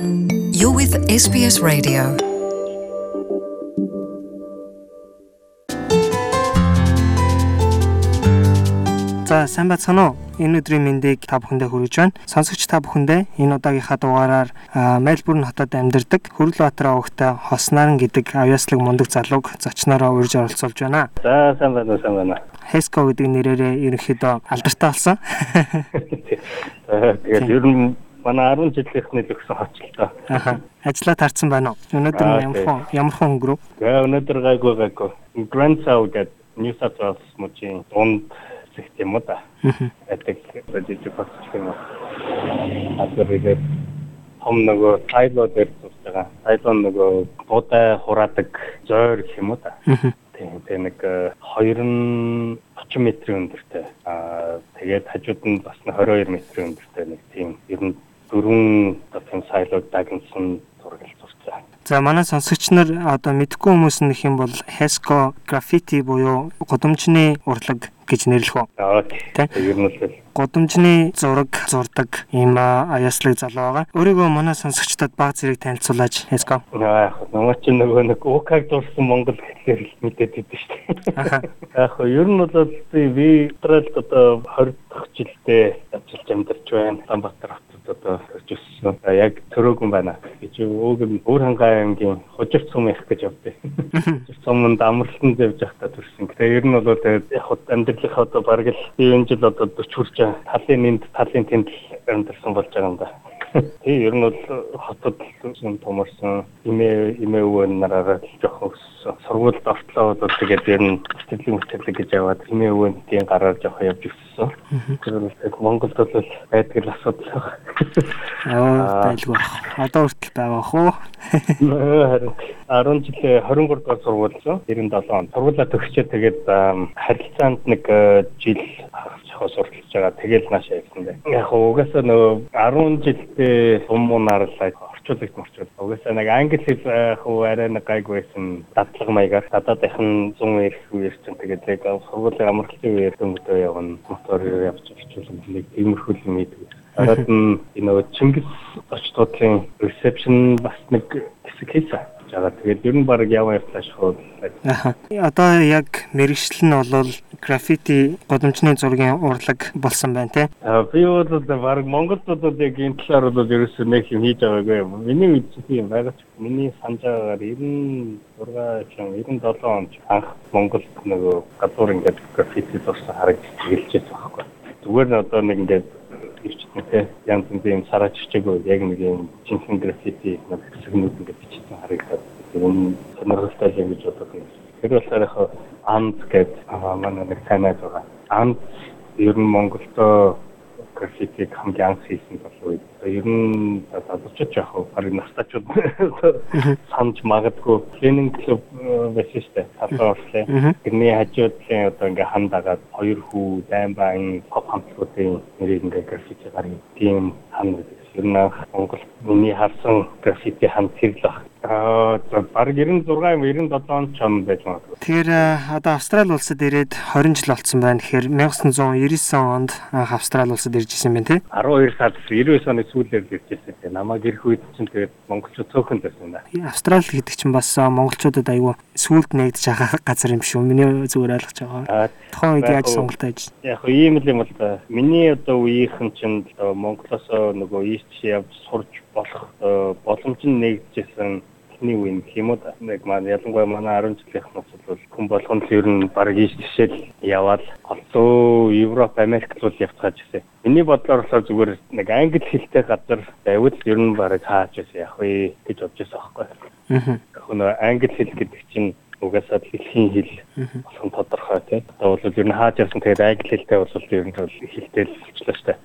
You're with SBS Radio. За сайн байцгаана уу? Энэ өдрийн мэндийг та бүхэндээ хүргэж байна. Сонсогч та бүхэндээ энэ удаагийнхаа дугаараар Мельбурн хотод амьдардаг Хөрөлбаатар авагтай Хоснаран гэдэг авьяаслаг мундаг залууг зочноороо урьж оролцуулж байна. За сайн байна уу сайн байна. Хеско гэдэг нэрээрээ ерөнхийдөө алдартай болсон. Тэгээд ер нь манай 10 жилийнхний л өгсөн хочлоо. Аха. Ажлаа тарцсан байна уу? Өнөөдөр ямар тийм. ямар хон өнгөрөв? Тэгээ өнөөдөр гайгүй гайгүй. South гэдэг New South Wales мужийн дунд хэсэгт юм уу. Мгм. Атэг жижиг хоцч юм уу. Асарыг том нөгөө тайло дээр зурж байгаа. Тайло нөгөө буудай хураадаг зойр гэх юм уу. Мгм. Тийм тэгээ нэг э, 230 метрийн өндөртэй. Аа тэгээд хажууд нь бас нэг 22 метрийн өндөртэй нэг тийм ер нь дөрвөн тийм сайлууд дагнсан зураг зурцсан. За манай сонсогч нар одоо мэдхгүй хүмүүс нэх юм бол Hesco graffiti буюу гудамжны урлаг гэж нэрлэх үү? Аа тийм ер нь л Гудамжны зураг зурдаг ийм аа, аяслаг залуу байгаа. Өөрийгөө манай сонсогчдод баг зэрэг танилцуулаач Hesco. яах нөгөө чинь нөгөө нэг УК-г дурсан Монгол гэхлээр л мэдээд идэв шүү дээ. Яг хөө ер нь бол би Австралид одоо 20 дахь жилдээ ажиллаж амьдарч байна. Улаанбаатар хотод одоо ирж өссөн. Яг төрөөгүй байна. гэж өөг өөр хангаа аймгийн хожирт сум их гэж явдээ. Сумд амралтанд явж байхдаа төрсөн. Тэгээ ер нь бол яг хот амьдралынхаа одоо бараг л би энэ жил одоо 40 хүрч. Талын нэнд талын тэнд л амьдарсан болж байгаа юм да. Тэгээ ер нь бол хотод юм томорсон имээ имээ өвөө нараараа жоох өссөн. Сургуульд ортлоо бол тэгээд ер нь сэтгэлийн мэтлэг гэж яваад имээ өвөнтийн гараар жоох явж өссөн. Яг Монголд бол байдаг л асуудал байна. Аа байлгүй байх. Одоо хүртэл байгаа хөө. Харин 10 жилээ 23 дугаар сургууль 97 он. Сургуулаа төгсчөө тэгээд харилцаанд нэг э, жил хагас сурталж байгаа. Тэгэл наашаа явсан дээ. Яг угаасаа нөгөө 10 жилдээ сум мунарлаа орчуулагч морчуул. Угаасаа нэг англи хэл яг хөө арай нэг гайгүй байсан. Дадлага маягаар дадаадынхан 100 ирэх үеэр чинь тэгээд яг сургуулийн амралтын үеэр дөнгөдөө явна. Мотороор явж очивол нэг тиймэрхүү юм ийдэг. Хараад нь нөгөө Чингис очтоодлын ресепшн бас нэг хэсэг хийсэн. Жагаа тэгээд ер нь баг яваа шахуу. Аха. Одоо яг мэрэгжил нь бол граффити гудамжны зургийн урлаг болсон байна. А би бол баг Монголд бол яг энэ талаар бол ерөөсөө нэг юм хийж байгаагүй юм. Миний мэдсэн юм байгаа ч миний санаж байгаагаар 96 ч 97 онд анх Монголд нөгөө гадуур ингээд граффити зурсан харагдаж тэгэлжсэн байхгүй. Зүгээр нь одоо нэг ингээд ичтэнтэй янз бүрийн сараач хичээгүй яг нэг юм жинхэнэ граффити нэг хэсгнүүд ингээд бичсэн харагдаад юм сонирхолтой юм гэж боддог юм. Тэр болохоор яг анд гэдэг манай нэг сайн найз байгаа. Анд ер нь Монголдо граффитиг хамгийн анх хийсэн болов уу? Ер нь залуучууд яг харин настачууд санаж магадгүй тренинг клуб. Талбай уршлаа. Мгм. Тэрний хажуудлын одоо ингээ ханд дагаад хоёр хүү даймбан pop хамтлагуудын нэрийг ингээ граффити гаргав. Тийм ханд байдаг. Ер нь Монгол миний харсан тэр л баг. Аа баг 96 97 он ч он байж магадгүй. Тэгэхээр а, одоо Австрали улсад ирээд 20 жил болсон байна. Тэгэхээр 1999 онд анх Австрали улсад ирж исэн байна те. 12 сард 99 оны сүүлээр л иржсэн. Тэгээ намайг ирэх үед чинь тэгээд монголчууд цөөхөн байсан да. Австрали гэдэг чинь бас монголчуудад аюу сүулт нэгдэж байгаа газар юм шүү. Миний зүгээр ойлгож байгаа. Аа Тухайн үед яаж сонголт хийж? яг хөө ийм л юм л да. Миний одоо үеийнхэн чинь Монголоос нөгөө ийш явж сурж болох э, боломж нь нэгдэжсэн эхний үе гэх юм уу. Нэг маань ялангуяа манай 10 жилийнхнаас бол хүн болгонд ер нь баг ийш тийшэл яваад олон Европ, Америк руу явцгааж ирсэн. Миний бодлоор болохоор зүгээр нэг англи хэлтэй газар байвал ер нь баг хааж байсан яг вэ гэж бодож байсан аахгүй. Аа. Яг нөө англи хэл гэдэг чинь угаасаа дэлхийн хэл болох нь тодорхой тийм. Одоо бол ер нь хааж явсан тэгээд англи хэлтэй бол ер нь хэлтэй л болчихлоо шүү дээ.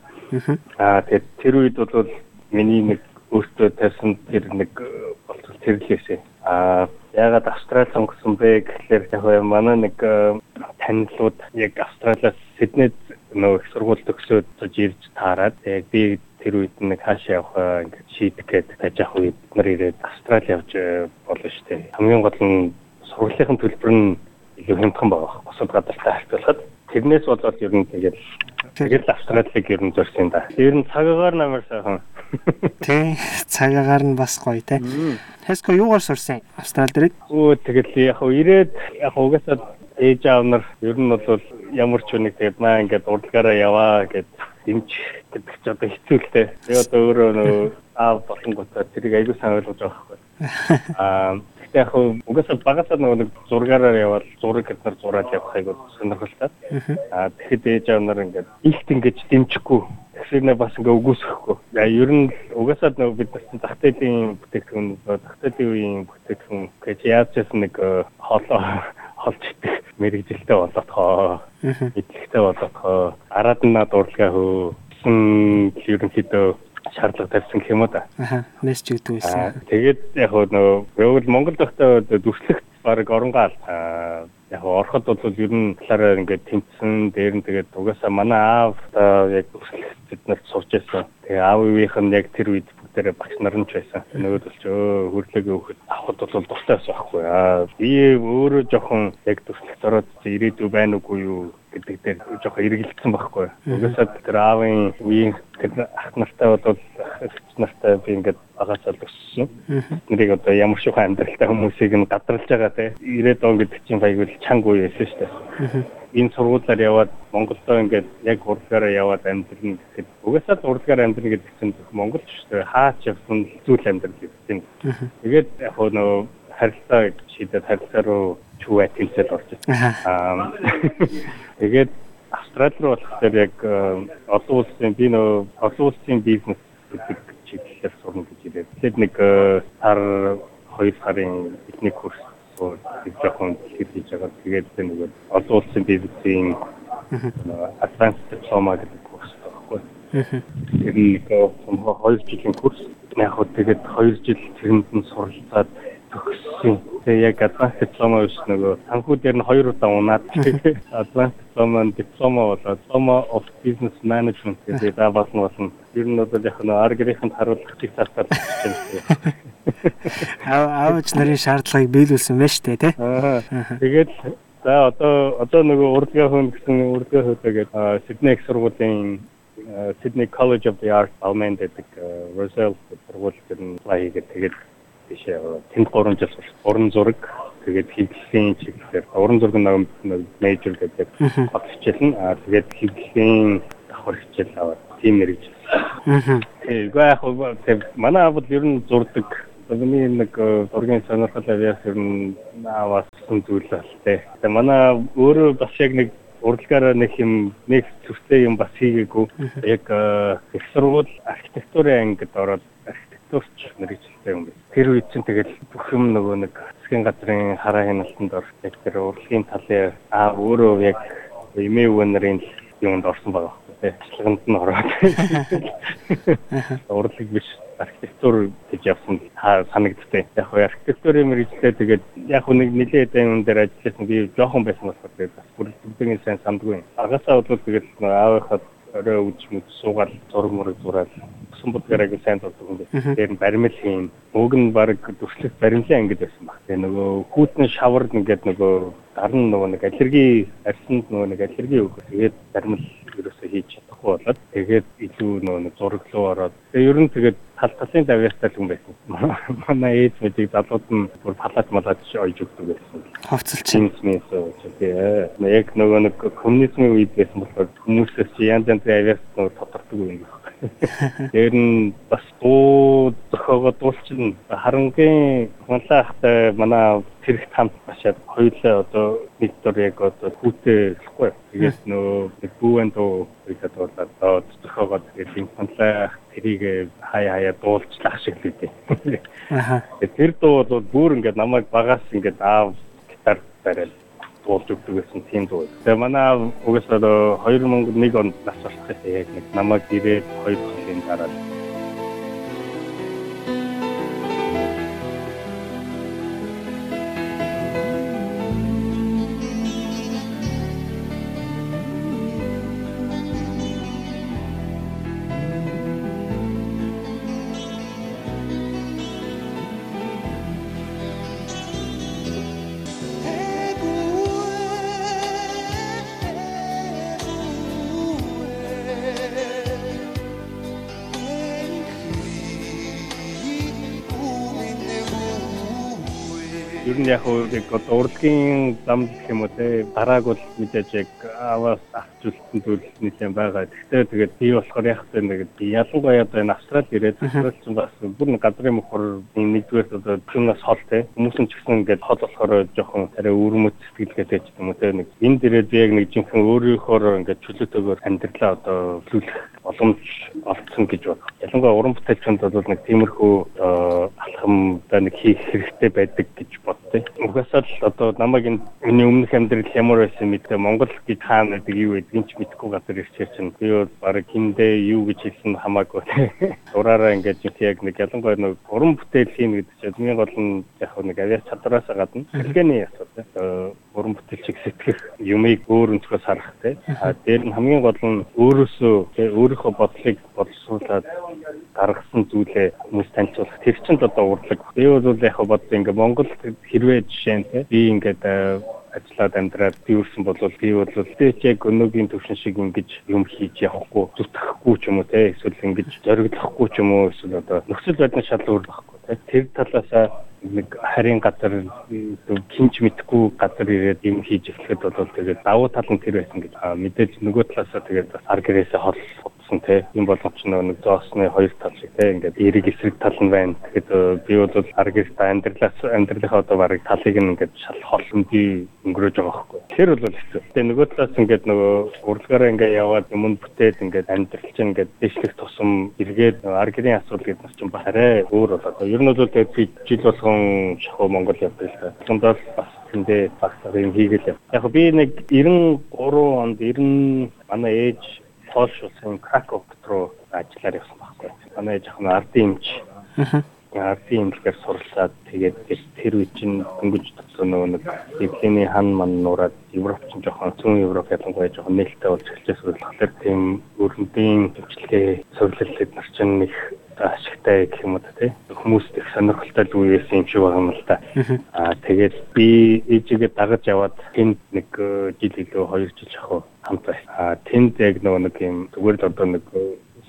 Аа. Аа тэгээд тэр үед бол миний нэг өөртөө тавьсан тэр нэг э, болцол тэр л байсан. Аа ягаад Австрали сонгосон бэ гэхлээр яг манай нэг э, танилуд яг Австралиас Сиднейд нөө их сургууль төгсөөд цож ирж таарад яг би тэр үед нэг хаашаа явах ингээд шийдэх гээд байж ах үед бид нар ирээд Австрали явж э, болно шүү дээ. Хамгийн гол нь сургуулийн төлбөр нь илүү хямдхан байгаа. Босод газартай харьцуулахад тэрнээс болоод ер нь тэгээд тэгэл Австралиг ер нь зорьсон да. Ер нь цагаагаар намар сайхан. Тий. Цагаагаар нь бас гоё те. Хеско юугаар сурсан Австрал дээр? Өө тэгэл яг хөө ирээд яг угаасаа ээж аав нар ер нь бол ямар ч үнийг тэгээд маа ингээд урдлагаараа яваа гэд дэмж гэдэг ч одоо хэцүү л дээ. Би одоо өөрөө нөө аав болонготой тэрийг аягүй сайн ойлгож байгаа байхгүй. Аа яг угаасаа багасаа нэг зургаараа яваад зураг гэднэр зураад явах айгүй сонирхолтой. Аа тэгэхэд ээж аав нар ингээд илт ингэж дэмжихгүй. Тэгсэрнэ бас ингээ үгүйсэхгүй. Яа ер нь угаасаа нөгөө бид нар зах зээлийн бүтээгдэхүүн зах зээлийн үеийн бүтээгдэхүүн гэж яаж ч нэг хоолоо холж идэх мэрэгжилтэй болоод хоо. Идэвхтэй болоод хоо. Араад нь над урлагаа хөөсөн ерөнхийдөө шаардлага тавьсан гэх юм уу да. Аа, мессеж өгдөг байсан. Тэгээд яг нөгөө яг Монгол дахтаа дүрслэгт баг оронгаал яг ороход бол ер нь талаараа ингээд тэмцсэн дээр нь тэгээд угаасаа манай аав яг дүрслэгт бид нарт сурч байсан. Тэгээ аавынх нь яг тэр үед бүгдээрээ багш нар нь ч байсан. Нөгөөд бол ч өө хөрлөгийн хөхөд авахд бол дуртай байсан байхгүй. Аа би өөрөө жоохон яг дүрслэгт ороод ирээдүй байна уугүй юу гэдэг дээр жоохон эргэлдсэн байхгүй. Угаасаа тэр аавын үеийн тэр ах нартай бол ах нартай би ингээд багасаа л өссөн. Нэрийг одоо ямар шухан амьдралтай хүмүүсийг нь гадралж байгаа те. Ирээд он гэдэг чинь байгуул чанга үе байсан шүү дээ. Энэ сургуулиар яваад Монголдоо ингээд яг урдгаараа яваад амьдрын гэхэд угаасаа л урдгаар амьдрын гэдэг чинь Монголч шүү дээ. Хаач явсан зүйл амьдрал гэдэг юм. Тэгээд яг нөгөө харилцаа шийдээд харилцаа руу чүү атилсэл орж ирсэн. Тэгээд Австрали руу болохоор яг олон улсын би нөө олон улсын бизнес гэдэг чиглэлээр сурна гэж ирээд. Тэгэхээр нэг сар 2 сарын бидний курс сууж жоохон хийж байгаа. Тэгээд нэг олон улсын бизнесийн advanced diploma гэдэг курс байхгүй. Тэр нэг хоёр жилийн курс. Яг хөө тэгээд 2 жил тэрэнд нь суралцаад төгссөн. Тэгээ яг advanced diploma биш нөгөө санхүү дээр нь хоёр удаа унаад advanced diploma диплома болоод diploma of business management гэдэг даа болсон болсон. Ер нь бол яг нөгөө аргэрийнхэнд харуулах чиг цаастаар байна. Аавч нарын шаардлагыг биелүүлсэн байна шүү дээ, тий? Тэгээд за одоо одоо нөгөө урдгаа хүн гэсэн урдгаа хөөдөө гэдэг Сидней их сургуулийн Sydney College of the Arts Almond гэдэг Roselle сургууль гэр нь хийгээд тэгээд тийшээ тэнд 3 жил уран зураг тэгээд хэвлэлийн чиглэлээр уран зураг нэг мейжер гэдэг гол хичээл нь аа тэгээд хэвлэлийн давхар хичээл аваад тийм мэрэгжил. Аа. Тэгээд яг хөө манай авал ер нь зурдаг Миний нэг зургийн сонирхол авьяас ер нь аваасан зүйл л тээ. Тэгээ манай өөрөө бас яг нэг урлагаараа нэг юм нэг зүрхтэй юм бас хийгээгүй. Яг их сургууль архитектурын ангид ороод архитектурч мэрэгчлээ юм байна. Тэр үед чинь тэгэл бүх юм нөгөө нэг засгийн газрын хараа хяналтанд яг тэр урлагийн талын аа өөрөө яг эмээ нарын юмд орсон байгаа байхгүй тийм ажиллаганд нь ороод урлаг биш архитектур гэж явсан санагдтыг. Яг хөө архитектурын мэрэгчлээ тэгээд яг нэг нэлээд юм дээр ажилласан би жоохон байсан болохоор тэгээд бас бүрэлдэхүүний сайн сандгүй. Агасаа бол тэгээд аавынхаа орой үж мэд суугаад зураг мураг зураад Усан будгараг сайн дурдаг юм байна. Тэр баримл хийн. Уг нь баг дүрслэх баримлын ангид байсан баг. Тэгээ нөгөө хүүтэн шавар ингээд нөгөө гар нь нөгөө нэг аллерги арьсанд нөгөө нэг аллерги өгөх. Тэгээд баримл ерөөсөө хийж чадахгүй болоод тэгээд илүү нөгөө зураг руу ороод тэгээ ер нь тэгээд тал талын давьяастай л юм байсан. Манай ээж мэдийг залууд нь бүр палат малаад ойж өгдөг байсан. Ховцолчин юмс тэгээ яг нөгөө нэг коммунизмын үед байсан болохоор хүмүүсээс янз янзын авиас нөгөө тодордог юм. Тэр нь бас дуу зохиогоо дуулчин харангийн хонлаахтай манай тэрэгт хамт башаад хоёулаа одоо нэг дор яг одоо хүүтэй хэлэхгүй. Тэгээд нөө нэг бүүвэн дуу гэдэг бол одоо зохиогоо тэгээд юм хонлаах тэрийг хаяа хаяа дуулчлах шиг л үгүй. Аха. Тэр дуу бол бүр ингээд намайг багаас ингээд аав гитар бариад дуулж өгдөг гэсэн тийм дуу. Тэгээ манай угаасаа 2001 онд нас барах яг нэг намайг ирээд 2 жилийн дараа Ер нь яг яг одоо урлагийн зам гэх юм уу те дарааг бол мэдээж яг аваас авчулсан зүйл нэлээд байгаа. Гэхдээ тэгээд би болохоор яг тэ нэг ялангуяа одоо энэ австрал ирээд австрал ч бас бүр нэг газрын мөхөр нэгдүгээр одоо түүнээс хол те. Хүмүүс ч гэсэн ингээд хол болохоор жоохон арай өрмөц сэтгэлгээтэй ч юм уу те. Нэг энд ирээд яг нэг жинхэнэ өөрийнхөө ингээд чөлөөтэйгээр амьдралаа одоо төлөвлөх боломж олгсон гэж байна. Ялангуяа уран бүтээлчэнд бол нэг тиймэрхүү алхамдаа нэг хийх хэрэгтэй байдаг гэж боддоо. Угаасаа л одоо намайг энэ миний өмнөх амьдрал ямар байсан мэдээ Монгол гэж хаана гэдэг юу гэдгийг ч мэдэхгүй газар ирчээ чинь би бол баг хиндэ юу гэж хэлсэн хамаагүй. Ураараа ингээд яг нэг ялангуяа нэг уран бүтээл хийн гэдэг чинь миний гол нь яг нэг авиа чадраас гадна хэлгээний асуудал. Уран бүтээлчийг сэтгэх юмыг өөр өнцгөөс харах те. А дээр нь хамгийн гол нь өөрөөсөө өөрийнхөө бодлыг боловсруулад гаргасан зүйлээ хүмүүс танилцуулах. Тэр чинь одоо урлаг. Би бол яг бодсон ингээ Монгол хэрвээ жишээ нь би ингээд ажиллаад амьдраад би үрсэн бол би бол тэч яг өнөөгийн төвшин шиг ингэж юм хийж явахгүй зүтгэхгүй ч юм уу те эсвэл ингэж зориглохгүй ч юм уу эсвэл одоо нөхцөл байдал шал өөр байхгүй те. Тэр талаасаа нэг харийн газар хинч мэдхгүй газар ирээд юм хийж эхлэхэд бол тэгээд давуу тал нь тэр байсан гэж. Мэдээж нөгөө талаасаа тэгээд ар гэрээсээ хол утсан те юм болгоч нэг зоосны хоёр тал шиг те. Ингээд эрэг эсрэг тал нь байна. Тэгэхээр э, би бол аргист амьдралаас амьдралынхаа одоо барыг талыг нь ингээд шал холомдий өнгөрөөж байгаа байхгүй. Тэр бол хэцүү. Тэгээ нөгөө талаас ингээд нөгөө урлагаараа ингээд яваад юм бүтээд ингээд амьдрал чинь ингээд дэвшлэх тусам эргээд аргирийн асуудал гэдэг нь чинь бас арай өөр болоод. Ер нь бол тэгээд жил болгон шахуу Монгол явдаг л та. Тундаа бас тэндээ багсаар юм хийгээл яв. Яг би нэг 93 онд 90 манай ээж Польш улсын Краков руу ажиллаар явсан байхгүй. Манай жоохон ардын эмч. Ардын эмчээр сурлаад тэгээд тэр үе чинь дөнгөж тогтсон нөгөө нэг Библийн хан ман нураад Европ чинь жоохон зүүн Европ ялангуяа жоохон нээлттэй болж эхэлжээс болохоор тийм өрнөдийн хөвчлээ цовлолт нар чинь их ашигтай гэх юм уу тий хүмүүст их сонирхолтой үе байсан юм шиг байгаа юм л та. Аа тэгээд би ээжигээ дагаж яваад тэнд нэг э, жил илүү 2 жил шахав хамт байсан. Аа тэнд яг нөгөө нэг юм зүгээр л одоо нэг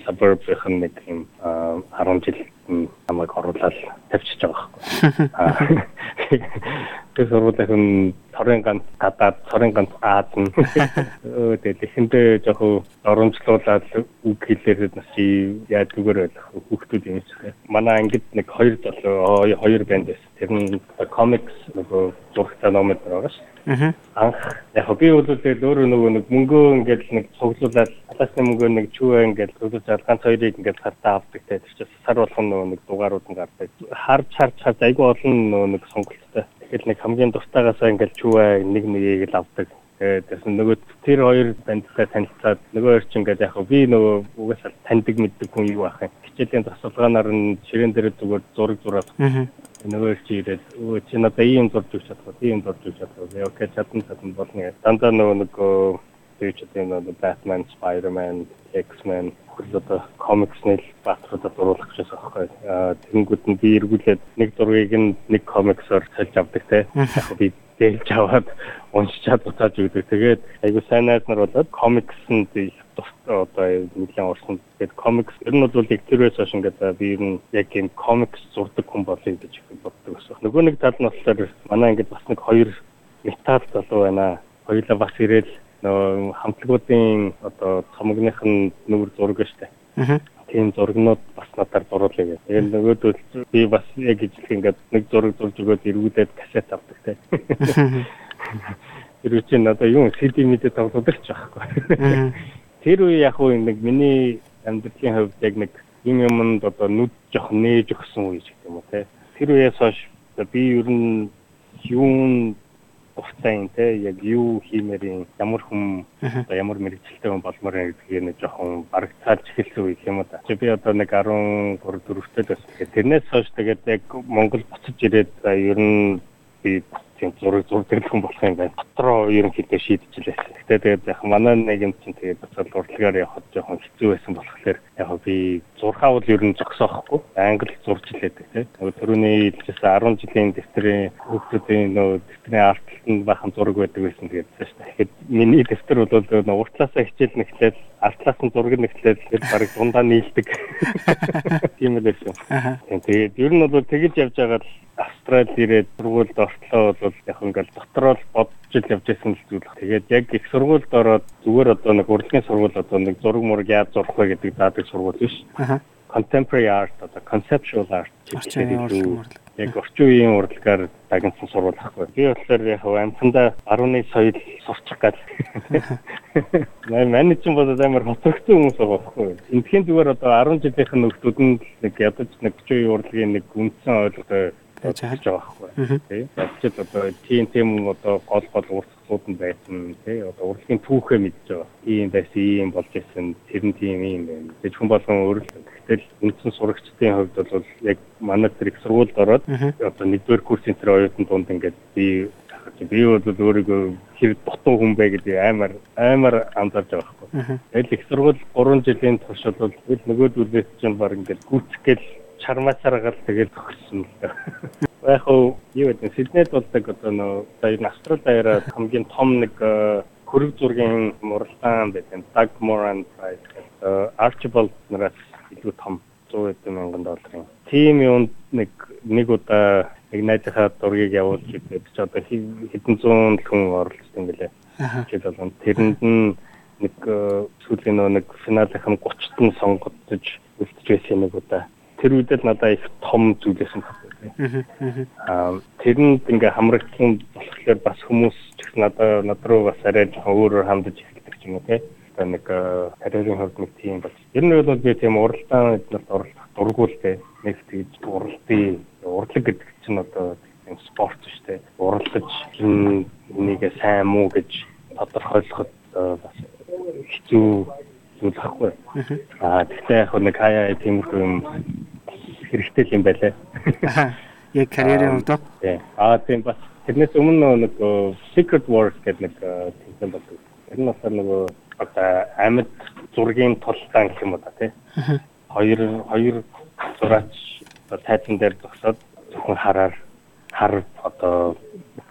suburb-ийн нэг юм 10 жил намайг оруулаад тавьчихж байгаа байхгүй. Аа тэр сургуулийн цорын ганц гадаад цорын ганц аадна. Өө тэгээд эхэндээ жоохон оромжлуулаад үг хэлээд нас яаж зүгээр байх хүүхдүүд юм шиг. Манай ангид нэг хоёр залуу хоёр банд байсан. Тэр нь комикс нөгөө зурагтай номер байгаа шүү. Анх яг би бол тэгээд өөрөө нөгөө нэг мөнгөө ингээд нэг цуглуулад талаасны мөнгөө нэг чүүгээ ингээд цуглуулж ганц хоёрыг ингээд сартаа авдаг те тэр чинь сар болгон нөгөө нэг дугаарууд нь гардаг. Харж харж харж айгүй олон нөгөө нэг сонголттой. Тэгэл нэг хамгийн дуртайгаасаа ингээд чүүгээ нэг нэгийг л авдаг. Тэгээд нөгөө тэр хоёр бандтай танилцаад нөгөө хоёр чинь ингээд яг би нөгөө угаасаа таньдаг мэддэг хүн юу ах юм. Хичээлийн тасалгаанаар нь ширээн дээр зүгээр зураг зураад нөгөө чи ирээд өө чи надаа ийм зурж өгч чадах, ийм зурж өгч чадах. Окей, чадна чадна болно. Дандаа нөгөө нөгөө тэр ч тийм нөгөө Batman, Spider-Man, X-Men хөл одоо комикснэл баатруудад дуруулах гэж байгаа байхгүй. Аа тэгэнгүүт нь би эргүүлээд нэг зургийг нь нэг комиксоор цалж авдаг те. Яг би дээлж аваад уншичаад буцааж өгдөг. Тэгээд айгу сайн найз нар болоод комиксэнд одоо нэгэн орсон. Тэгээд комикс ер нь бол яг тэрээс хойш ингээд би ер нь яг энэ комикс зурдаг хүн болъё гэж боддог байсан. Нөгөө нэг тал нь болохоор манай ингээд бас нэг хоёр метал залуу байна. Хоёулаа бас ирээл нөгөө хамтлагуудын одоо цомгных нь нүгэр зураг штэ. Аа тийм зургнууд бас надаар дуруулъя гэх. Тэгээд нөгөөдөл би бас яг ижлэх ингээд нэг зураг зурж өгөөд эргүүлээд касет авдаг те. Тэр үчи надаа юу CD мэдээ тоглодог ч байхгүй. Тэр үе яг уу нэг миний амьдралын хувьд яг нэг юм юмд одоо нүд жоох нээж өгсөн үе гэх юм уу те. Тэр үеэс хойш би ер нь юун уртаа те яг юу хиймээр юм ямар хүм одоо ямар мэрэгчлээ хүн болмоор юм гэдгийг нэг жоохон барагцаалж эхэлсэн үе юм да. Би одоо нэг 13 4-тэй л байсан. Тэрнээс хойш тэгээд яг Монгол буцаж ирээд ер нь би тийм зураг зурдаг хүн болох юм байна. Дотроо ерөнхийдөө шийдчихлээ. Гэтэ тэгээд яг манай нэг юм чинь тэгээд буцаад урлагаар явахад жоохон хэцүү байсан болохоор яг би зурхаа бол ер нь зогсоохгүй. Англи зурж илээдэг тийм. Түрүүний хэлжсэн 10 жилийн дэвтрийн хүүхдүүдийн нөгөө дэвтрийн арталтанд бахан зураг байдаг байсан тэгээд дээ. Тэгэхэд миний дэвтэр бол уртлаасаа хичээл нэхлээд артлаас нь зураг нэхлээд тэр барыг дундаа нийлдэг. Тийм л байсан. Тэгээд ер нь бол тэгж явж байгаа л Австрал ирээд сургуульд ортлоо бол яг ингээл дотроо л бодож ил явж байсан л зүйл. Тэгээд яг их сургуульд ороод зүгээр одоо нэг урлагийн сургууль одоо нэг зураг мураг яаж зурх вэ гэдэг заадаг сургууль биш. Contemporary art одоо conceptual art Орчин урлаг. яг орчин үеийн урлагаар дагнсан сургууль ахгүй. Би болохоор яг амьсандаа 10-ны соёл сурчих гал. Манай чинь бодод амар хоцрогдсон хүмүүс байгаа байхгүй. Эндхийн зүгээр одоо 10 жилийнх нь нөхдүүд нь нэг ядаж нэг 40 үеийн урлагийн нэг үндсэн ойлголоо Болж байгаа байхгүй. Тий. Ядчил одоо тийм тийм одоо гол гол урсгалууд нь байсан тий. Одоо урлагийн түүхээ мэдж байгаа. Ийм байсан, ийм болж исэн, тэр нь тийм ийм байна. Тэг хүн болгон өөрөө л Гэтэл үндсэн сурагчдын хувьд бол яг манай тэр их сургуульд ороод одоо нэгдүгээр курсын тэр оюутан дунд ингээд би би бол өөрийгөө хэр дутуу хүн бэ гэдэг амар амар анзаарч байгаа байхгүй. Тэгэл их сургууль 3 жилийн туршид бол нөгөөдүүлээс чинь баг ингээд гүцгээл чармаасаргал тэгэл төгссөн л да. Яг хөө юу гэдэг Сиднейд болдог одоо нөө сая Австрал даяараа хамгийн том нэг хөрөг зургийн муралдаан байдаг. Doug Moran Prize гэдэг Archibald нараас илүү том 100 хэдэн мянган долларын. Тим юунд нэг нэг удаа нэг найзынхаа дургийг явуулж идэв чи одоо хэдэн зуун хүн оролцсон гэлээ. Жил болгон тэрэнд нь нэг сүүлийн нэг финалынхан 30-т нь сонгогдож байсан нэг удаа. Тэр үед л надад их том зүйлсэн байна. Аа тэрэнд ингээ хамрагдсан болохоор бас хүмүүс ч надад над руу бас арай өөрөөр хандаж эхэлдэг ч юм уу те одоо нэг карьерийн хувьд нэг тийм бол ер нь бол би тийм уралдаан эднэрт оролцох дурггүй л дээ. Нэг тэгж уралдаа урлаг гэдэг чинь одоо тийм спорт шүү дээ. Уралдаж энийг сайн муу гэж тодорхойлоход бас хэцүү зүйл ахгүй. Аа тэгтээ яг нэг хаяа тиймэрхүү юм хэрэгтэй юм байлаа яг карьерийн хувьд. аа тийм бас. Тэрнээс өмнө нэг Secret Wars гэдэг нэг тийм болдог тэр нь бас одоо амьд зургийн тултаан гэх юм уу та тий. Хоёр хоёр зураач тайзан дээр зогсоод зөвхөн хараар хар одоо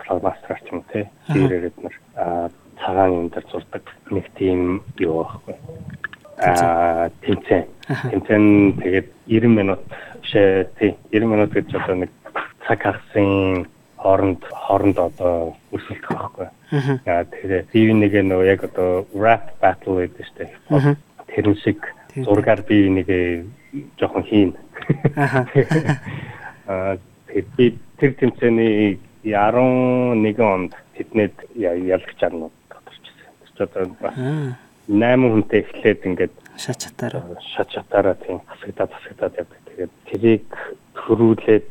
фломастраар ч юм тий. Тэрээд нар цагаан юм дээр зурдаг нэг тийм юу байхгүй. Аа тэмцээн. Тэмцээн тэгээд 90 минут шээ тий 90 минут гэж одоо нэг цаг хагасын хооронд хооронд одоо өрсөлдөх байхгүй. Аа тэгээ бие нэгэ нөө яг одоо rap battle гэдэг штеп. Тэр шиг зургаар бие нэгэ жоохон хийн. Аа би тэр тэмцээний 11 онд тэднээд ялагч арнууд одоо бас 8 хүнтэй эхлээд ингээд шат чатаараа шат чатаараа тийм хасагдаад хасагдаад явдаг. Тэгээд тэрийг төрүүлээд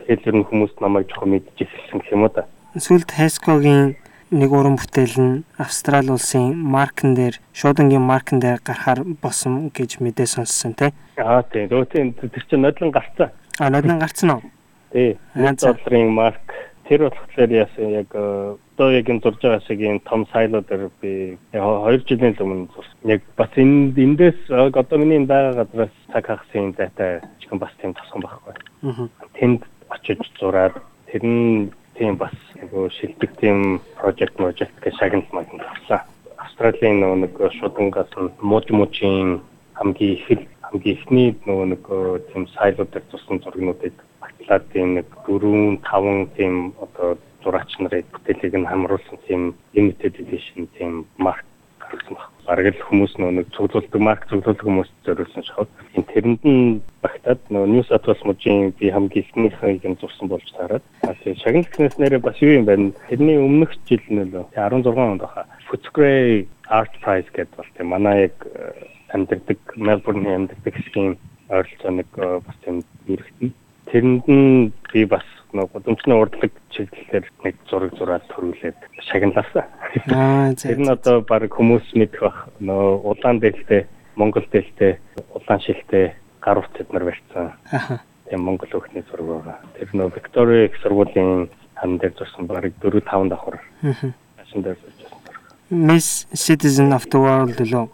тэгэл ер нь хүмүүс намайг жоохон мэдчих эхэлсэн гэх юм уу да. Сүлд Хескогийн нэг уран бүтээл нь Австрали улсын маркн дээр шуудангийн маркн дээр гарахаар болсон гэж мэдээ сонссон тий. Аа тийм. Дөө тийм тэр чинь нодлон гарцсан. Аа нодлон гарцсан уу? Тий. 1 долларын марк тэр болохоор яасан яг одоо яг энэ зурж байгаа шиг энэ том сайло дээр би 2 жилийн өмнө. Яг бас энэ эндээс одоо миний байгаа газраас цаг хагсын зайтай чихэн бас тийм тасган байхгүй. Тэнд очиж зураад тэр нь тийм бас нөгөө шилдэг тийм project project гэж шагналт магнад авсан. Австралийн нөгөө нэг шудангаас мууж муужийн хамгийн их хамгийн ихний нөгөө нэг тийм сайлууд дээр зурсан зургнуудыг батлаад тийм нэг 4 5 тийм одоо зураач нарын бүтээлийг нь хамруулсан тийм limited edition тийм марк гаргасан баг бараг л хүмүүс нөө нэг цуглуулдаг марк цуглуулдаг хүмүүс зориулсан шахав. Энэ тэрэнд нь багтаад нөө New South Wales мужийн би хамгийн ихнийхийг нь зурсан болж таарад. А тэгээ шагнал гэснээс нэрээ бас юу юм байна. Тэрний өмнөх жил л 16 онд баха. Footscray Art Prize гэдэг бол тийм манай яг амьдардаг Melbourne амьдардаг хэсгийн ойролцоо нэг бас тийм нэрхтэн. Тэрэнд нь би бас нэг гудамжны урдлаг чиглэлээр нэг зураг зураад төрүүлээд шагналаасан. Аа тэр нь одоо баг хүмүүс мэдэх бах нөө улаан дээлтэй Монгол дээлтэй улаан шилтэй гар утсад нар барьсан. Аа. Тийм Монгол өхний зураг байгаа. Тэр нөө Виктория их сургуулийн хан дээр зурсан баг 4 5 давхар. Аа. Асан дээр зурсан. Miss Citizen of the World лөө.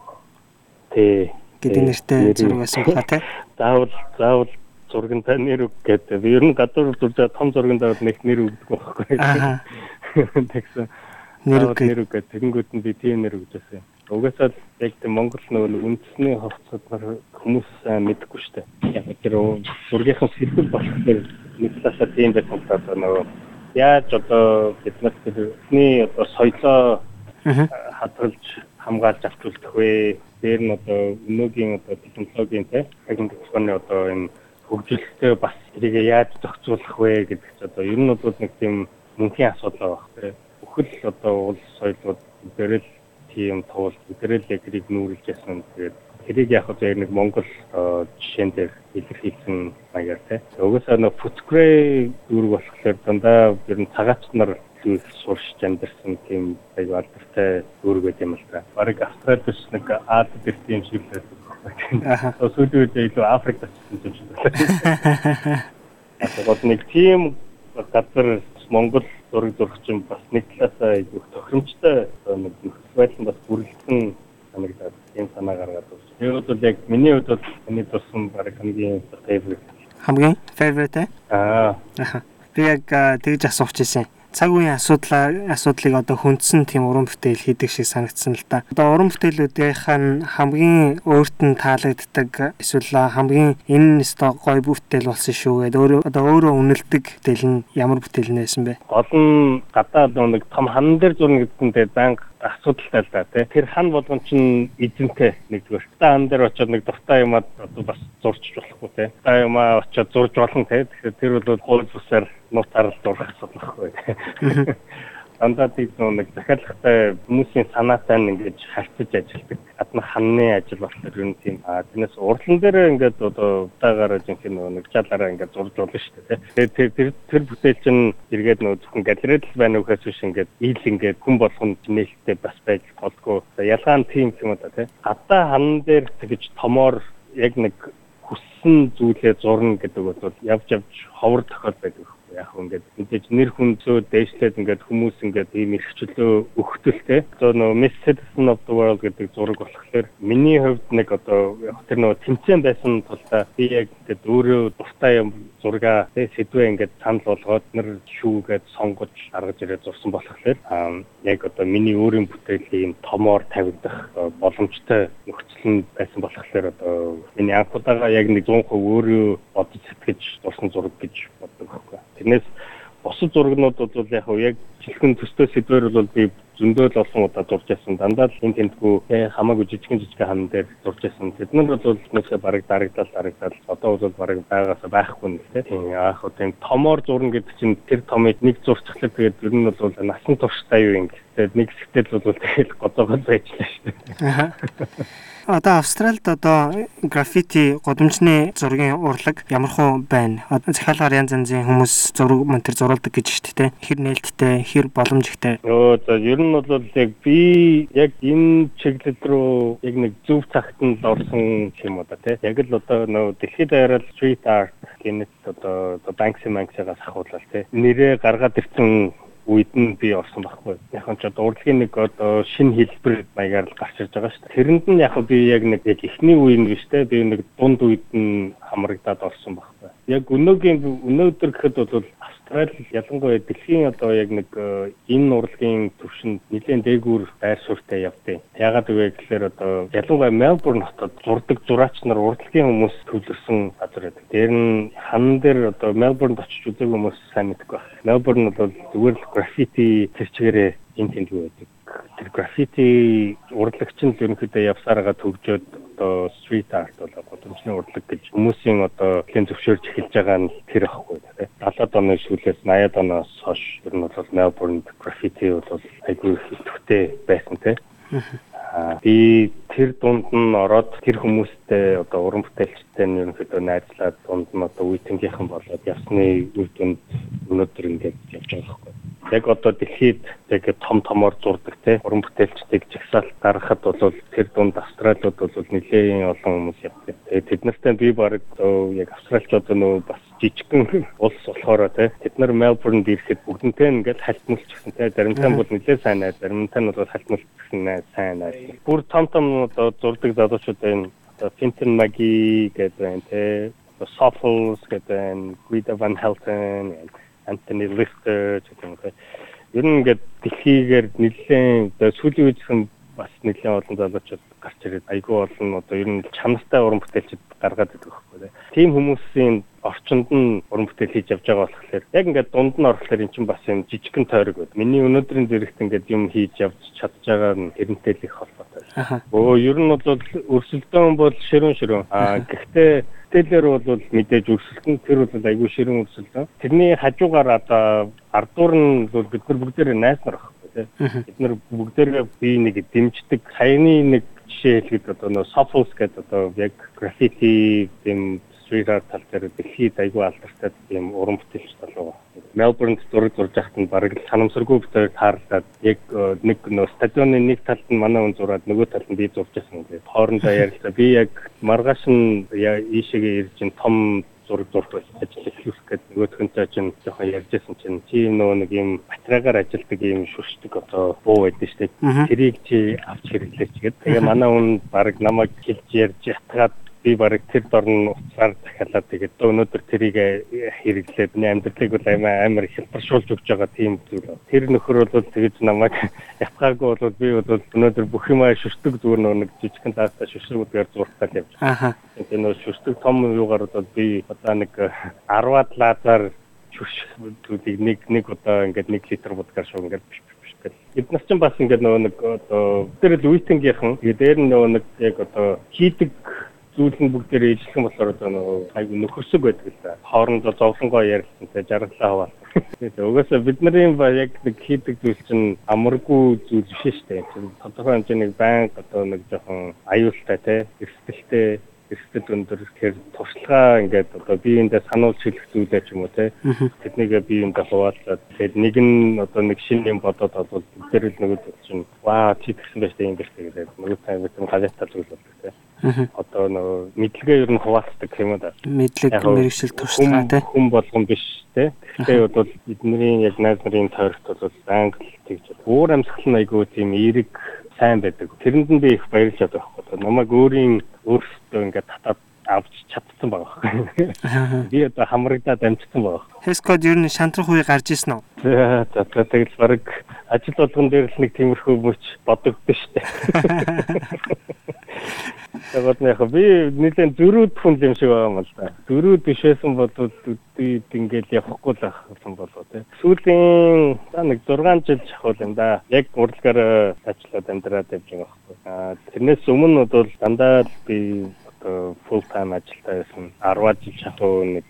Тий. гэдэг нэртэй зураг байсан баха тий. Заавал заавал зургантай нэр үг гэдэг. Би ер нь гадуур зурж том зурганд аваад нэг нэр өгдөг байхгүй. Аа. Тэгсэн. нэрүг гэ- нэрүг гэдэг тэгэнгүүт нь би тийм нэр гэж байсан. Угаасаа л яг тийм Монгол нөгөө үндэсний хувцсад нар хүмүүс сайн мэдгүй дээ. Яг тэр зургийнхан сэтгэл болохоор нэг талаасаа тийм байсан л одоо нөгөө яаж одоо бид нар тэрний одоо соёлоо хадгалж хамгаалж авч үлдэх вэ? Тэр нь одоо өнөөгийн одоо технологийн те техник технологийн одоо энэ хөгжилтэй бас тэрийг яаж зохицуулах вэ гэдэг ч одоо ер нь бол нэг тийм мөнхийн асуудал байх те. Бүхэл одоо улс соёлууд дээрэл тийм туул дээрэл тэрийг нүүрлж ясан. Тэгээд тэрийг яг одоо яг нэг Монгол одоо жишээн дээр илэрхийлсэн маягаар те. Угсаа нэг футгрей дүүрэг болохоор дандаа ер нь цагаач нар зүйл сурч амьдэрсэн тийм аяг алдартай дүүрэг байт юм л та. Бараг Австрали биш нэг Аад дэх тийм шиг л. Сүүлийн үед илүү Африкт очсон юм шиг байна. Одоо нэг тийм газар Монгол зураг зурагчин бас нэг талаасаа их тохиромжтой нэг нөхцөл байдал нь бас бүрэлдэхүүн санагдаад тийм санаа гаргаад байна. Тэгээд бол яг миний хувьд бол миний дурсан баг хамгийн favorite. Хамгийн favorite? Аа. Би яг тэгж асуух гэсэн. Цаг үеийн асуудлаа асуудлыг одоо хүндсэн тийм уран бүтээл хийдэг шиг санагдсан л да. Одоо уран бүтээлүүдийнх нь хамгийн өөрт нь таалагддаг эсвэл хамгийн энэ өстой гоё бүтээл болсон шүү гэдэг өөрөө одоо өөрөө үнэлдэг бүтээл нь ямар бүтээл нээсэн бэ? гол нь гадаа нэг том хан дээр зурна гэдэгтээ банк асуудалтай л да тий. Тэр хан болгон чинь эзэнтэй нэгдүгээр. Та хан дээр очиод нэг дуртай юмад одоо бас зурч болохгүй тий. Та юмаа очиод зурж болно тий. Тэгэхээр тэр бол хууль бусаар нутаар л зурх асуудал байхгүй. Дандаа тийм нэг захиалгатай хүмүүсийн санаатай нь ингэж харьцаж ажилладаг. Адна ханны ажил ер нь тийм. А тэрнээс урлан дээр ингээд одоо удаагаар жинхэнэ нэг жалаараа ингээд зурж болно шүү дээ. Тэгээд тэр тэр тэр бүтээл чинь эргээд нөгөө зөвхөн галерейд л байна уу гэхээс биш ингээд ил ингээд хүн болгонд нээлттэй бас байж болдгоо. Ялгаа нь тийм юм да тий. Гадаа хан дээр тэгэж томоор яг нэг хүссэн зүйлээ зурна гэдэг бол явж явж ховор тохиол байдаг яг ингээд мэдээж нэр хүнзөө дээшлээд ингээд хүмүүс ингээд ийм эрхчлөө өгтөлтэй. Одоо нөгөө Miss Citizen of the World гэдэг зураг болохоор миний хувьд нэг одоо яг тэр нөгөө тэмцээн байсан тулдаа би яг ингээд өөрөө дуртай юм зургаа тэ сэдвээ ингээд санал болгоод нэр шүүгээд сонгож гаргаж ирээд зурсан болохоор яг одоо миний өөрийн бүтээлийн томоор тавигдах одоо боломжтой нөхцөл нь байсан болохоор одоо миний анх удаага яг нэг 100% өөрөө бодож сэтгэж зурсан зураг гэж боддог байхгүй. Тэрнээс бусад зурагнууд бол яг хав яг жилхэн төстэй сэдвэр бол би зөндөө л олон удаа зурж байсан. Дандаа л энэ тентгүү э, хамаагүй жижигэн жижигэн хан дээр зурж байсан. Тэд нар бол нөөсөө бараг дарагдал дарагдал одоо бол бараг байгаасаа байхгүй нэг тийм яах вэ тийм томоор зурна гэдэг чинь тэр томыг нэг зурчихлаа тэгээд ер нь бол насан турштай юу ингэ. Тэгээд нэг хэсэгтэл бол тэгэл гоцоогоо байжлаа шүү дээ. Одоо Австральд одоо граффити годомжны зургийн урлаг ямархуу байна. Захиалгаар янз янзын хүмүүс зураг монтер зурулдаг гэж шүү дээ. Хэр нээлттэй, хэр боломжтой. Өө за ер нь бол яг би яг энэ чиглэл рүү яг нэг зөв цагт нь орсон юм уу да тий. Яг л одоо нөө дэлхийд даяараа street art гэнэт одоо Banksy Manksy-гаас ахуулаад тий. Нэрээ гаргаад ирсэн үед нь би орсон байхгүй. Яг нь ч урлагийн нэг одоо шинэ хэлбэр маягаар л гарч ирж байгаа шүү дээ. Тэрэнд нь яг би яг нэг эхний үеийн те би нэг дунд үед нь хамрагдаад орсон байхгүй. Яг өнөөгийн өнөөдөр гэхэд бол Австрали ялангуяа дэлхийн одоо яг нэг э, энэ урлагийн төвшөнд нэлээд дээгүүр байр суурьтай явдیں۔ Ягаад вэ гэхээр одоо ялангуяа Мельбурн хотод зурдаг зураач нар урлагийн хүмүүс төвлөрсөн газар байдаг. Дээр нь хан дээр одоо Мельбурнд очиж үзег хүмүүс сайн мэдгүй байна. Мельбурн бол зүгээр л граффити тэр чигээрээ энэ тэмдэг байдаг. Тэр граффити урлагч нь ерөнхийдөө явсараа төгжөөд одоо стрит арт бол годомжны урлаг гэж хүмүүсийн одоо хэн зөвшөөрж эхэлж байгаа нь тэр ахгүй тийм 70-аад оны сүүлээс 80-аад оноос хойш ер нь бол Мельбурнд граффити бол айгүй их идэвхтэй байсан тийм би тэр дунд нь ороод тэр хүмүүстэй одоо уран бүтээлчтэй нь ерөнхийдөө найзлаад дунд нь одоо үеийнхийнхэн болоод явсны үр дүнд өнөөдөр ингээд явж байгаа байхгүй. Яг одоо дэлхийд яг том томоор зурдаг те уран бүтээлчдийг жагсаалт гаргахад бол тэр дунд австралиуд бол нэлээд олон хүмүүс явдаг. Тэгээд тэд нартай би баг яг австралчууд нөө бас жижигхэн улс болохоор те тэд нар Мельбурнд ирэхэд бүгднтэй ингээд халтмалчихсан те заримтай бол нэлээд сайн найз заримтай нь бол халтмалчихсан найз сайн найз. Бүр том том одоо зурдаг залуучууд. Одоо Finton Magi гэдэг байна те Soffles гэдэг байна. Guido van Helten, Anthony Lister гэдэг юм. Ер нь ингээд дэлхийгээр нэлээд сүүлийн үеийнхэн бас нэлээд олон залуучууд гарч ирээд айгүй олон одоо ер нь чанартай уран бүтээлчд гаргаад идэх байхгүй тийм хүмүүсийн орчинд нь уран бүтээл хийж явж байгаа болохоор яг ингээд дунд нь орохлоор эн чинь бас юм жижигхэн тойрог байд. Миний өнөөдрийн зэрэгт ингээд юм хийж явж чадж байгаа нь тэрнтэй л их холбоотой. Өө ер нь бол өрсөлдөөн бол ширүүн ширүүн. Аа гэхдээ тэлэр бол мэдээж өрсөлдөн тэр бол айгүй ширүүн өрсөлдөн. Тэрний хажуугаар одоо ардуур нь бол бид нар бүгдээр найс нар байхгүй тийм. Бид нар бүгдээрээ бие нэг дэмждэг хаяны нэг жишээ хэлэхэд одоо нөө Sophos гэдэг одоо яг graffiti гэм 3-аар тал дээр дэлхийд айгүй алдартай тийм уран бүтээлч болов. Melbourne-д зураг зурж байхад нь бараг санамсаргүй битээр таарлаад яг э, нэг нөө стадионы нэг талд нь манай хүн зураад нөгөө талд нь би зурж байсан гэдэг. Хоорондоо ярилцлаа. Би яг маргааш нь ийшээгээ ирж ин том зураг зурх ажил эхлүүлэх гэдэг нөгөөдхөнтэй чинь жоохон ярьжсэн чинь чи нөгөө нэг юм батарейгаар ажилдаг юм шүршдэг одоо буу байдаг шүү дээ. Тэрийг чи авч хэрэглээч гэдэг. Тэгээ манай хүн баг намайг хэлж ярьж ятгаад би барыг тэр дорн уцаар дахиалаад тэгээд өнөөдөр тэрийг хэрэглээд миний амьдралыг бол амар амар хялбаршуулж өгч байгаа тийм зүйл. Тэр нөхөр бол тэгэж намайг ятгаагүй бол би бол өнөөдөр бүх юм шүртэг зүгээр нэг жижигхэн таастаа шүршгүүдээр зурхтаад явж байгаа. Тэгээд нөө шүртэг том юугаар бол би одоо нэг 10-аад лазаар шүршгүүдийг нэг нэг удаа ингээд 1 литр водкаар шууд ингээд Бид нар ч бас ингээд нөгөө нэг одоо тэр л үетэнгийнхэн тэгээд дээр нөгөө нэг яг одоо хийдэг зүйл нь бүгдээр ижлэх болохоор одоо нөгөө айгу нөхөсөг байдаг л да. Хоорондоо зовлонгоо ярилцсантай жаргалаа хаваа. Тэгээд угаасаа бидний яг нэг хийдэг зүйл чинь амаргүй зүйл биш шүү дээ. Тодорхой хэмжээний байнга одоо нэг жоохон аюултай те эрсдэлтэй эрсдэл өндөр тэр туршлагаа ингээд одоо биеиндээ сануулж хэлэх зүйлээ ч юм уу те тэднийг биеиндээ хуваалцаад тэгээд нэг нь одоо нэг шинэ юм бодоод бол тэр л нөгөө чинь ваа чи тэгсэн байж тээ юм биш тэгээд нөгөө тань мэдэн газетаа зүйл болдог те одоо нөгөө мэдлэгээ ер нь хуваалцдаг юм да мэдлэг мэрэгшил туршлага те хүн болгон биш те тэгэхээр бол бидний яг найз нарын тойрогт бол англи тэгж уур амьсгал нь айгүй тийм эерэг сайн байдаг. Тэрэнд нь би их баярлж байгаа байхгүй. Намайг өөрийн өөрсдөө ингээд татаад авч чадсан байгаа. Би одоо хамрагдаад амжсан байгаа. Хескод ер нь шантрах үе гарч ирсэн үү? За за тэгэл баг ажил болгон дээр л нэг тиймэрхүү мөч бодогдсон шүү дээ. Тэгээд яг би нэлээд зөрүүд хүн юм шиг байгаа юм л да. Зөрүүд бишээсэн бодвол би ингээл явахгүй л ахсан болоо тий. Сүүлийн за нэг 6 жил жахвал юм да. Яг урлагаар ажиллаад амьдраад явж байгаа байхгүй. Аа тэрнээс өмнө бол дандаа би full time ажилтаа байсан 10 жил шахуу нэг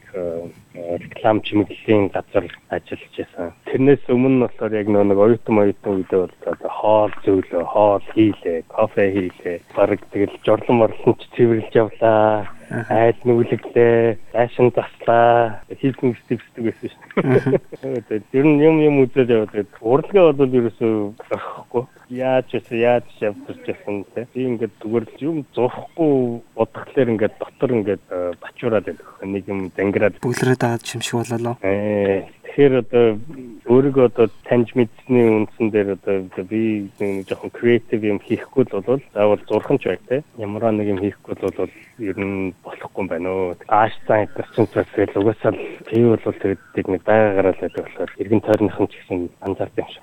реклам чимэглэлийн газар ажиллаж байсан. Тэрнээс өмнө болохоор яг нэг оюутан оюутан үедээ бол хоол зөөлөө, хоол хийлээ, кофе хийлээ. Бараг тэгэл жорлон морлон ч цэвэрлж явлаа. Айл нүглэглээ, фашн заслаа. Хийсэн стивсдэг байсан шүү дээ. Тэр нь юм юм үзэл яваад урлагаа бол ерөөсөө орхихгүй. Яаж ч яаж явдаж байсан те. Би ингээд зүгээр л юм зурхгүй бодглохлоор ингээд дотор ингээд бачуураад байдаг. Нэг юм зангираад бүлрээд дагаад шимшиг бололоо. Ээ тэгэхээр одоо өөрийгөө одоо таньж мэдсэний үндсэн дээр одоо би нэг жоохон креатив юм хийхгүй л бол заавал зурхан ч байг те ямар нэг юм хийхгүй л бол ер нь болохгүй байна өө ааш цаа интерчин цагсэл угаасаа л би бол тэгээд нэг байгаагаараа л байдаг болохоор эргэн тойрныхан ч гэсэн анзаард юм шиг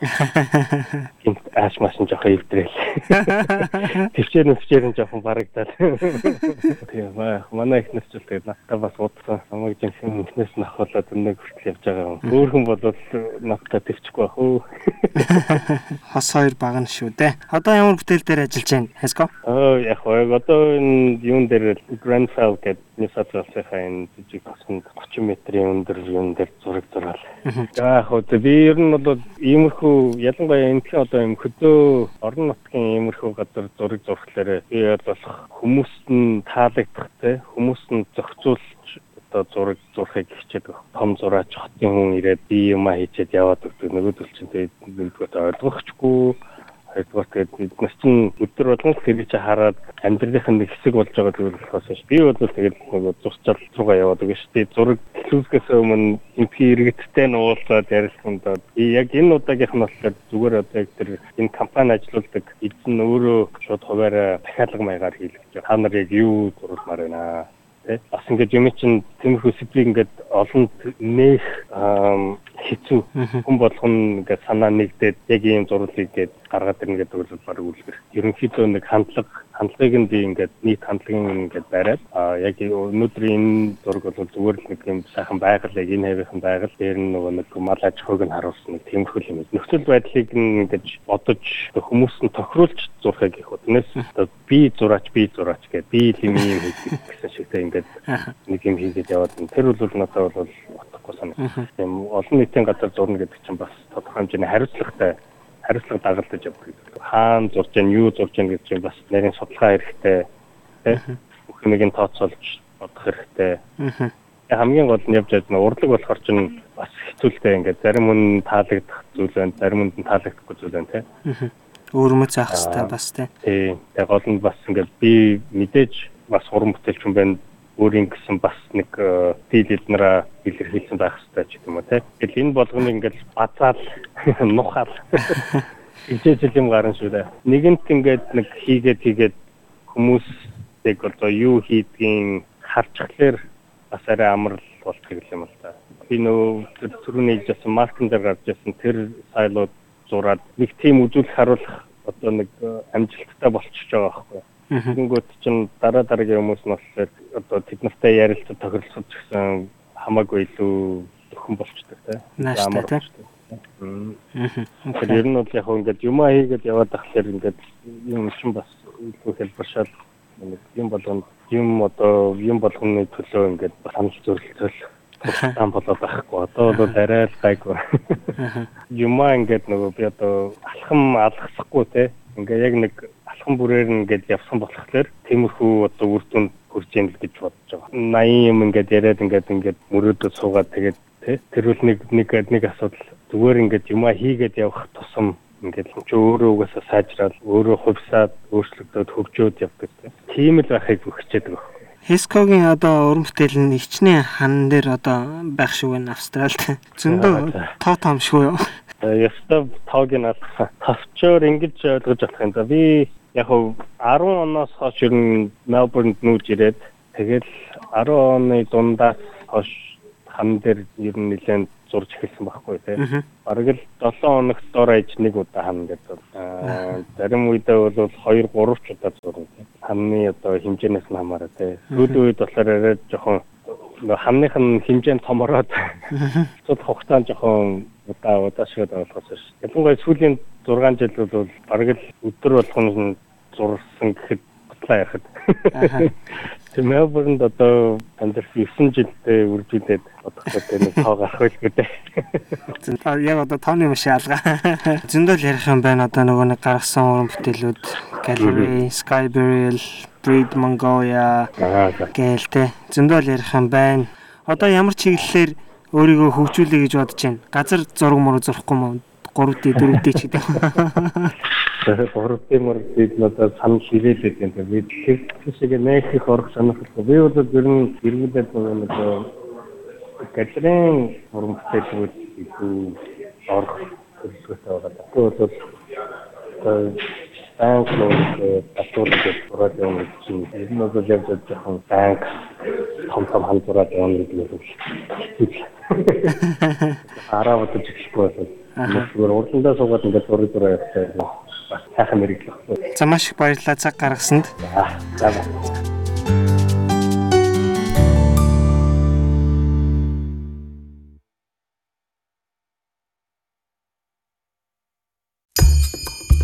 гинт ааш машин жоохон ивдрээл төвчээр нөвчээр нь жоохон барагдаад тийм манай ихнес ч тэгээд надтай бас удсан намайг жинхэнэ ихнес нь ахуулаад өнөө хүртэл явж байгаа юм Өөрхөн бодвол надтай төвчгүй бах уу. Хос хоёр багна шүү дээ. Одоо ямар бүтээл дээр ажиллаж байна? Хэско? Аа яг одоо энэ юун дээр Grenfell гэдэг Нисатралсхийн жижиг хосонд 30 метрийн өндөр юун дээр зураг зураал. За яг хөө би ер нь бол иймэрхүү ялангуяа энэхийн одоо юм хөдөө орон нутгийн иймэрхүү газар зураг зурхлаарэ би бол хүмүүст нь таалагдах те хүмүүст нь зохицуулж одоо зураг зурхыг хичээд том зураач хотын хүн ирээд би юм а хийчээд яваад өгдөг. Нөгөөдөл чинь тэгээд нэгдүгээр ойлгохчгүй хоёрдугаар тэгээд бид нар чинь өдөр болгон тэр чи хараад амьдралынх нь хэсэг болж байгаа зүйл болохоос би бол тэгээд нөгөө зурчаал руугаа яваад өгнө шүү дээ зураг төлөвлөхөөс өмнө энтхий иргэдтэй нь уулзаад ярилцсандаа би яг энэ удаагийнх нь болохоор зүгээр одоо яг тэр энэ компани ажилладаг эзэн өөрөө шууд хуваараа дахиалга маягаар хийлгэж та нар яг юу зурулмаар байна тий бас ингээд юм чинь тиймэрхүү сэдвийг ингээд олон нээх хэцүү. Хүн болгон ингээд санаа нэгдээд яг ийм зурлыг гээд гаргаад ирнэ гэдэг бол баг үлгэр. Ерөнхийдөө нэг хандлага хандлагыг нь би ингээд нийт хандлагын ингээд бариад а яг өнөөдрийн энэ зураг бол зүгээр л нэг юм сайхан байгаль яг энэ хэвийнхэн байгаль дээр нь нөгөө нэг мал аж ахуйг нь харуулсан нэг тиймэрхүү юм. Нөхцөл байдлыг ингээд бодож хүмүүс нь тохируулж зурхаг гэх үтнээс би зураач би зураач гэдэг би юм юм хийх гэсэн шигтэй ингээд нэг юм хийгээд яваад тэр бол надад бол утгагүй санагдав. Тийм олон нийтийн газар зурна гэдэг чинь бас тодорхой хэмжээний хариуцлагатай хариуцлага дагалдаж явдаг. Хаана зурж гэн юу зурж гэн гэж бас нарийн судалгаа хэрэгтэй. Бүх юмыг тооцоолж бодох хэрэгтэй. Хамгийн гол нь явж байгаа урлаг болохоор чинь бас хэцүүлтэй ингээд зарим хүн таалагдах зүйл байна, зарим хүнд таалагдахгүй зүйл байна тий. Өөрмөц заах хэрэгтэй бас тий. Тий. Тэгээ гол нь бас ингээд би мэдээж бас уран бүтээлч юм байна өөрийн гэсэн бас нэг стил эднэраа илэрхийлсэн байх хэрэгтэй ч юм уу те. Тэгэл энэ болгоныг ингээд базаал нухаал хичээж юм гарна шүү дээ. Нэгэнт ингээд нэг хийгээд хийгээд хүмүүсийг одоо юу хийдгийг харчихлаар бас арай амрал болчих юм л та. Би нөө түрүүний хэлжсэн маркетинг дээр гарч ирсэн тэр сайлууд зураад нэг тийм үзүүлэх харуулах одоо нэг амжилттай болчихж байгаа байхгүй. Тэгэнгүүт чинь дараа дараагийн хүмүүс нь болохоор одоо тэд нартай ярилцаж тохиролцож гэсэн хамаагүй илүү өхөн болчдөг те. Нааштай те. Тэгэхээр ер нь бол яг ингээд юм хийгээд яваад тахлаар ингээд юм чинь бас илүү хэлбэршаал нэг юм болгоно юм одоо юм болгоны төлөө ингээд санал зөвлөлтөл тань болоод байхгүй. Одоо бол арай л гайгүй. Юмаа ингээд нөгөө би одоо алхам алгасахгүй те. Ингээ яг нэг алхам бүрээр ингээд явсан болохоор тиймэрхүү одоо үр дүнд хүрч ийн л гэж бодож байгаа. 80 юм ингээд яриад ингээд ингээд мөрөөдөд суугаад тэгээд тэр бол нэг нэг нэг асуудал зүгээр ингээд юмаа хийгээд явах тусам ингээд ч өөрөө угаасаа сайжраад өөрөө хувьсаад өөрчлөгдөд хөгжөөд явдаг тийм л байхыг хүчээд байгаа. Хискогийн одоо уран бүтээл нь ичнээ хан дээр одоо байх шиг байна Австралид. Зөндөө тоо тоомшгүй юу? Яста тоог нь товчоор ингэж ойлгож болох юм да. Би яг хав 10 оноос хойш ер нь Мелбурнд нүүж ирээд тэгэл 10 оны дундаас хойш хан дээр ер нь нэлээд зурж эхэлсэн байхгүй тий. Бараг л 7 хоногт дор аж нэг удаа хан гэдэг. Зарим үедээ бол 2 3 ч удаа зурна. Хамны одоо хэмжээнээс нь хамаараа тий. Сүүлийн үед болохоор арай жоохон хамных нь хэмжээ нь томороод цуд хугацаанд жоохон удаа удаашгаад болохоос ш. Ялангуяа сүүлийн 6 жил бол бараг л өдөр болгоно зурсан гэхэд батлаа яхад. Тэг Мелбурнд одоо амьдарч 9 жилдээ үржүүлээд бодохдоо нэг тоо гарах байлгүй дээ. Яг одоо тооны маш алга. Зөндөл ярих юм байна одоо нөгөө нэг гаргасан уран бүтээлүүд Gallery, Skyburial, Breed Mongolia гэлтэй зөндөл ярих юм байна. Одоо ямар чиглэлээр өөрийгөө хөгжүүлэе гэж бодож байна. Газар зураг мураг зурхгүй мó 3D 4D ч гэдэг. 3D мөрөд надад санал хилээлээд юм. Тэр шиг нэг их орох сонирхолтой. Би бол ер нь эргүүлээд нэг галерейн уран бүтээлүүд илүү орох төлөвлөгөөтэй байгаа. Това бол банк нэг татварлаг зураад явна гэж чинь ер нь бол яг жоохон банк том том хандураад явна гэдэг нь хэцүү. Араа бодож эхлэхгүй бол зүгээр урдандаа суугаад ингээд зураг зураа явахтай бас сайхан мэрэгчлэх. За маш их баярлалаа цаг гаргасанд. За.